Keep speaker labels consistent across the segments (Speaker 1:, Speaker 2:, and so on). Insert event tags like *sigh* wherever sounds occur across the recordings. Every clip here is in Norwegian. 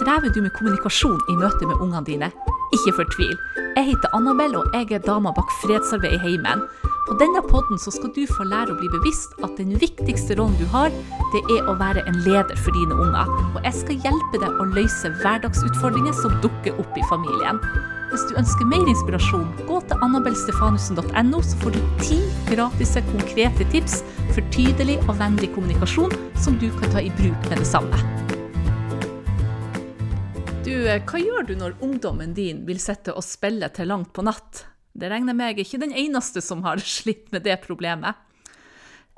Speaker 1: Strever du med kommunikasjon i møte med ungene dine? Ikke fortvil. Jeg heter Annabelle, og jeg er dama bak fredsarbeid i heimen. På denne podden skal du få lære å bli bevisst at den viktigste rollen du har, det er å være en leder for dine unger. Og jeg skal hjelpe deg å løse hverdagsutfordringer som dukker opp i familien. Hvis du ønsker mer inspirasjon, gå til annabelstefanussen.no, så får du ti gratis konkrete tips for tydelig og vennlig kommunikasjon som du kan ta i bruk med det samme. Eh, hva gjør du når ungdommen din vil sitte og spille til langt på natt? Det regner meg ikke den eneste som har *laughs* slitt med det problemet.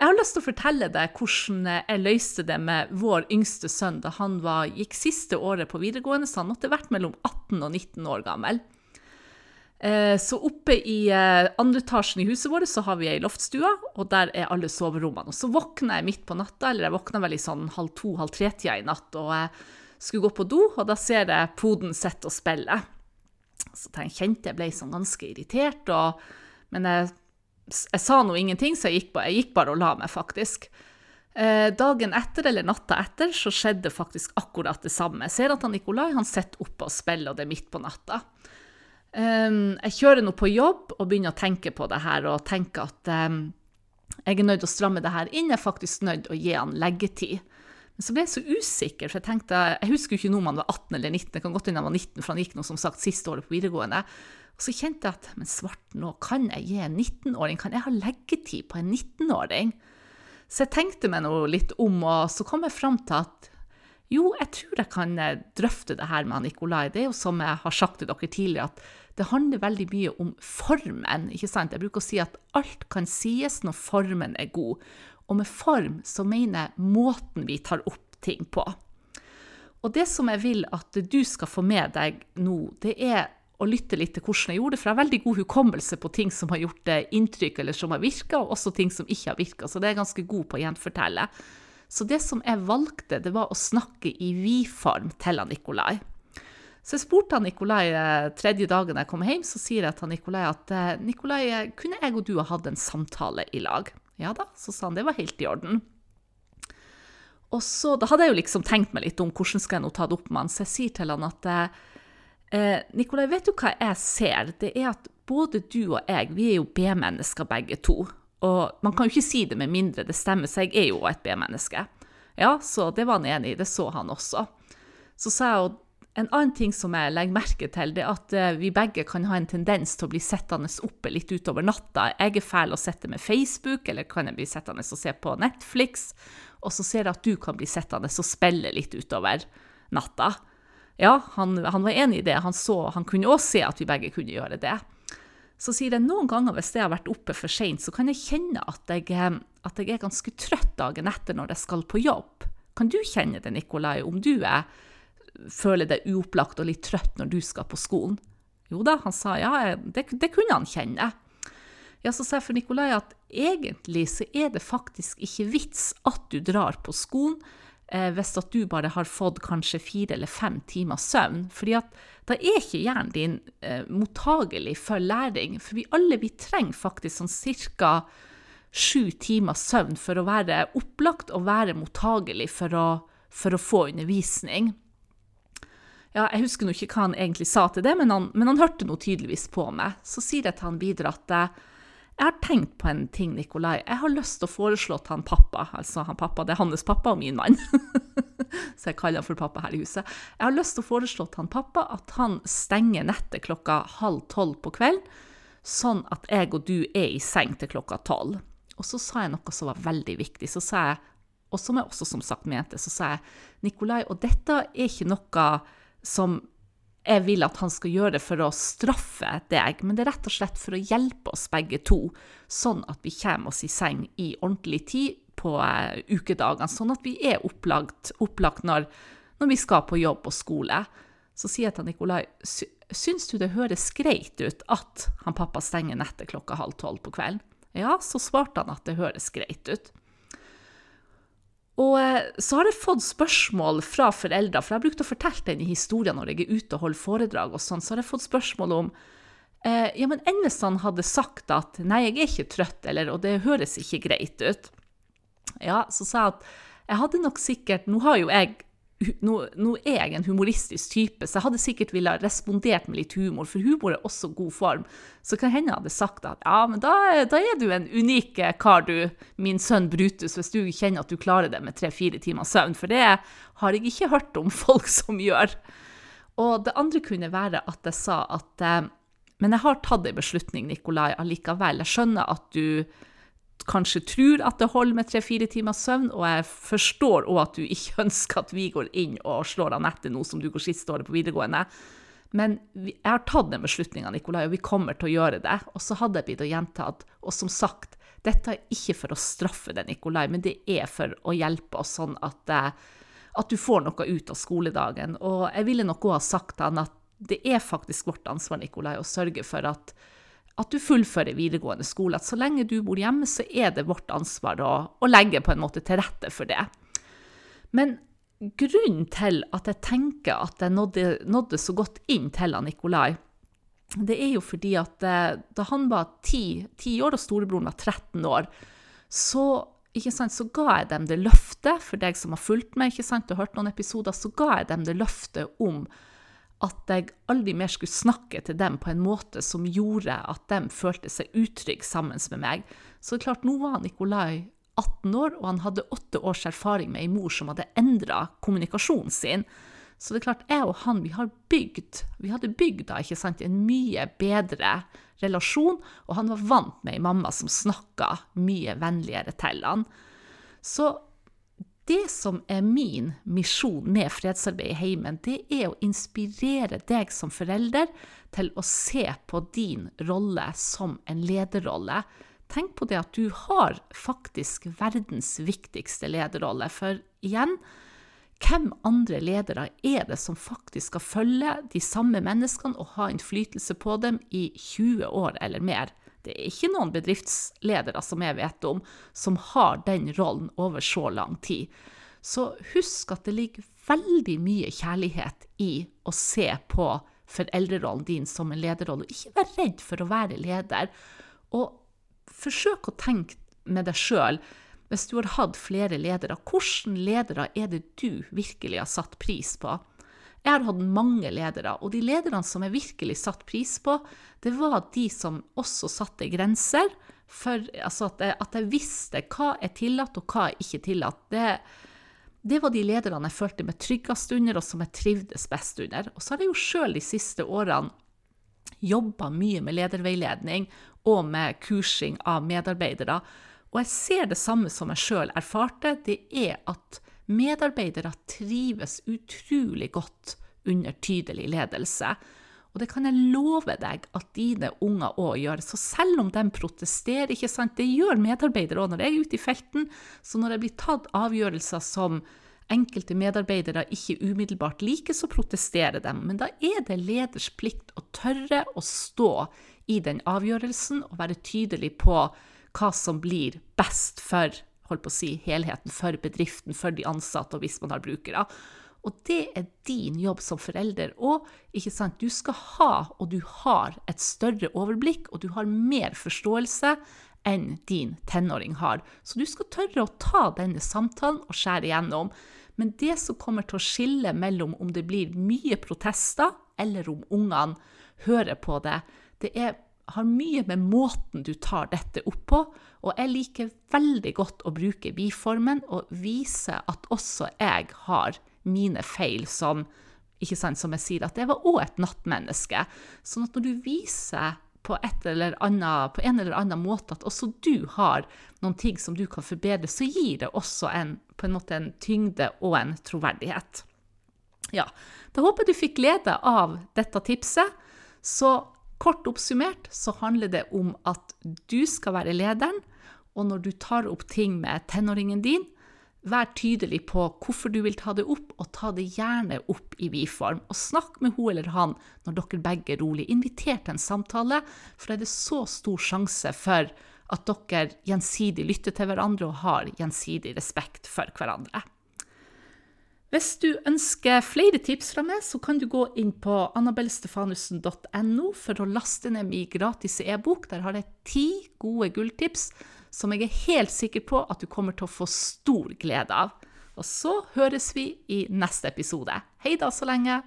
Speaker 1: Jeg har lyst til å fortelle deg hvordan jeg løste det med vår yngste sønn da han var, gikk siste året på videregående, så han måtte vært mellom 18 og 19 år gammel. Eh, så oppe i eh, andre etasjen i huset vårt så har vi ei loftstue, og der er alle soverommene. Og så våkner jeg midt på natta, eller jeg våkner vel i sånn halv to-halv tre-tida i natt. og jeg skulle gå på do, og da ser jeg poden sitte og spille. Så jeg kjente jeg ble sånn ganske irritert, og, men jeg, jeg sa nå ingenting, så jeg gikk, jeg gikk, bare og la meg, faktisk. Eh, dagen etter, eller natta etter, så skjedde faktisk akkurat det samme. Jeg ser at han Nikolai han sitter oppe og spiller, og det er midt på natta. Eh, jeg kjører nå på jobb og begynner å tenke på det her, og tenker at eh, jeg er nødt til å stramme det her inn. Jeg er faktisk nødt til å gi han leggetid. Så ble jeg så usikker, for jeg tenkte, jeg husker jo ikke når om han var 18 eller 19. Det kan godt hende han var 19, for han gikk nå som sagt siste året på videregående. Og så kjente jeg at men svart, nå kan jeg gi en 19-åring, kan jeg ha leggetid på en 19-åring? Så jeg tenkte meg nå litt om, og så kom jeg fram til at jo, jeg tror jeg kan eh, drøfte det her med Nikolai. Det er jo som jeg har sagt til dere tidligere, at det handler veldig mye om formen. ikke sant? Jeg bruker å si at alt kan sies når formen er god. Og med form så mener jeg måten vi tar opp ting på. Og det som jeg vil at du skal få med deg nå, det er å lytte litt til hvordan jeg gjorde det. For jeg har veldig god hukommelse på ting som har gjort inntrykk eller som har virka, og også ting som ikke har virka. Så det er jeg ganske god på å gjenfortelle. Så det som jeg valgte, det var å snakke i vi-form til Nikolai. Så jeg spurte Nikolai eh, tredje dagen jeg kom hjem, så sier jeg til Nikolai at eh, Nikolai, eh, kunne jeg og du ha hatt en samtale i lag? Ja da, så sa han det var helt i orden. Og så, Da hadde jeg jo liksom tenkt meg litt om hvordan skal jeg nå ta det opp med han, så jeg sier til han at eh, Nikolai, vet du hva jeg ser? Det er at både du og jeg, vi er jo B-mennesker begge to. Og man kan jo ikke si det med mindre det stemmer, så jeg er jo et B-menneske. Ja, så det var han enig i, det så han også. Så sa jeg, en annen ting som jeg legger merke til, det er at eh, vi begge kan ha en tendens til å bli sittende oppe litt utover natta. Jeg er fæl å sitte med Facebook, eller kan jeg bli sittende og se på Netflix? Og så ser jeg at du kan bli sittende og spille litt utover natta. Ja, han, han var enig i det. Han, så, han kunne også se at vi begge kunne gjøre det. Så sier jeg noen ganger hvis jeg har vært oppe for seint, så kan jeg kjenne at jeg, eh, at jeg er ganske trøtt dagen etter når jeg skal på jobb. Kan du kjenne det, Nikolai, om du er føler deg uopplagt og litt trøtt når du skal på skolen? Jo da, han sa ja, det, det kunne han kjenne. Ja, så sa jeg for Nikolai at egentlig så er det faktisk ikke vits at du drar på skolen eh, hvis at du bare har fått kanskje fire eller fem timer søvn. fordi at da er ikke hjernen din eh, mottagelig for læring. For vi alle vi trenger faktisk sånn ca. sju timer søvn for å være opplagt og være mottagelig for å, for å få undervisning. Ja, jeg husker nå ikke hva han egentlig sa til det, men han, men han hørte nå tydeligvis på meg. Så sier jeg til han videre at eh, jeg har tenkt på en ting, Nikolai. Jeg har lyst til å foreslå til han pappa, altså han pappa, det er hans pappa og min mann, *laughs* så jeg kaller han for pappa her i huset. Jeg har lyst til å foreslå til han pappa at han stenger nettet klokka halv tolv på kvelden, sånn at jeg og du er i seng til klokka tolv. Og så sa jeg noe som var veldig viktig. Så sa jeg, og som jeg også som sagt mente, så sa jeg Nikolai, og dette er ikke noe som jeg vil at han skal gjøre for å straffe deg, men det er rett og slett for å hjelpe oss begge to, sånn at vi kommer oss i seng i ordentlig tid på uh, ukedagene, sånn at vi er opplagt, opplagt når, når, vi skal på jobb og skole. Så sier jeg til Nikolai, syns du det høres greit ut at han pappa stenger nettet klokka halv tolv på kvelden? Ja, så svarte han at det høres greit ut. Eh, så har jeg fått spørsmål fra foreldre, for jeg har brukt å fortelle denne historien når jeg er ute og holder foredrag og sånn, så har jeg fått spørsmål om eh, ja, men enn hvis han hadde sagt at nei, jeg er ikke trøtt, eller og det høres ikke greit ut. Ja, så sa jeg at jeg hadde nok sikkert Nå har jo jeg nå, nå, er jeg en humoristisk type, så jeg hadde sikkert ville respondert med litt humor, for humor er også god form. Så kan hende jeg hadde sagt at ja, men da, da, er du en unik kar, du, min sønn Brutus, hvis du kjenner at du klarer det med tre-fire timer søvn. For det har jeg ikke hørt om folk *laughs* som gjør. Og det andre kunne være at jeg sa at eh, Men jeg har tatt en beslutning, Nikolai, allikevel. Jeg skjønner at du kanskje tror at det holder med tre-fire timers søvn, og jeg forstår òg at du ikke *laughs* ønsker at vi går inn og slår Anette nå som du går siste året på videregående. Men jeg har tatt den beslutninga, Nikolai, og vi kommer til å gjøre det. Og så hadde jeg blitt gjentatt. Og som sagt, dette er ikke for å straffe deg, Nikolai, men det er for å hjelpe oss sånn at, eh, at du får noe ut av skoledagen. Og jeg ville nok òg ha sagt til han at det er faktisk vårt ansvar, Nikolai, å sørge for at at du fullfører videregående skole. At så lenge du bor hjemme, så er det vårt ansvar å, å legge på en måte til rette for det. Men grunnen til at jeg tenker at jeg nådde, nådde så godt inn til Nikolai, det er jo fordi at eh, da han var 10, 10 år og storebroren var 13 år, så, sant, så ga jeg dem det løftet, for deg som har fulgt meg ikke sant, og hørt noen episoder, så ga jeg dem det løftet om at jeg aldri mer skulle snakke til dem på en måte som gjorde at de følte seg utrygge sammen med meg. Så det er klart, nå var Nikolai 18 år, og han hadde åtte års erfaring med ei mor som hadde endra kommunikasjonen sin. Så det er klart, jeg og han vi har bygd, vi hadde bygd da, ikke sant, en mye bedre relasjon, og han var vant med ei mamma som snakka mye vennligere til han. Så det som er min misjon med fredsarbeid i heimen, det er å inspirere deg som forelder til å se på din rolle som en lederrolle. Tenk på det at du har faktisk verdens viktigste lederrolle. For igjen, hvem andre ledere er det som faktisk skal følge de samme menneskene og ha innflytelse på dem i 20 år eller mer? Det er ikke noen bedriftsledere som jeg vet om, som har den rollen over så lang tid. Så husk at det ligger veldig mye kjærlighet i å se på foreldrerollen din som en lederrolle. Ikke vær redd for å være leder. Og forsøk å tenke med deg sjøl, hvis du har hatt flere ledere, hvilke ledere er det du virkelig har satt pris på? Jeg har hatt mange ledere, og de lederne som jeg virkelig satte pris på, det var de som også satte grenser. For altså at, jeg, at, jeg, visste hva er tillatt, og hva er ikke tillatt. Det, det var de lederne jeg følte meg tryggest under, og som jeg trivdes best under. Og så har jeg jo sjøl de siste årene jobba mye med lederveiledning og med kursing av medarbeidere. Og jeg ser det samme som jeg sjøl erfarte, det er at Medarbeidere trives utrolig godt under tydelig ledelse. Og det kan jeg love deg at dine unger òg gjør. Så selv om de protesterer, ikke sant, det gjør medarbeidere òg når jeg er ute i felten. Så når det blir tatt avgjørelser som enkelte medarbeidere ikke umiddelbart liker, så protesterer de. Men da er det leders plikt å tørre å stå i den avgjørelsen og være tydelig på hva som blir best for holdt på å si, helheten for bedriften, for de ansatte og hvis man har brukere. Og det er din jobb som forelder. Og du skal ha, og du har, et større overblikk, og du har mer forståelse enn din tenåring har. Så du skal tørre å ta denne samtalen og skjære igjennom. Men det som kommer til å skille mellom om det blir mye protester, eller om ungene hører på det, det er har mye med måten du tar dette opp på, og jeg liker veldig godt å bruke vi-formen og vise at også jeg har mine feil som ikke sant, som jeg sier, at jeg var òg et nattmenneske. Sånn at når du viser på, annet, på, en eller annen måte at også du har noen ting som du kan forbedre, så gir det også en, på en måte en tyngde og en troverdighet. Ja, da håper jeg du fikk glede av dette tipset. Så Kort oppsummert så handler det om at du skal være lederen, og når du tar opp ting med tenåringen din, vær tydelig på hvorfor du vil ta det opp, og ta det gjerne opp i vi-form. Og snakk med hun eller han når dere begge er rolig. Inviter til en samtale, for det er det så stor sjanse for at dere gjensidig lytter til hverandre og har gjensidig respekt for hverandre. Hvis du ønsker flere tips fra meg, så kan du gå inn på annabellestefanussen.no for å laste ned min gratis e-bok. Der har jeg ti gode gulltips som jeg er helt sikker på at du kommer til å få stor glede av. Og så høres vi i neste episode. Hei da så lenge!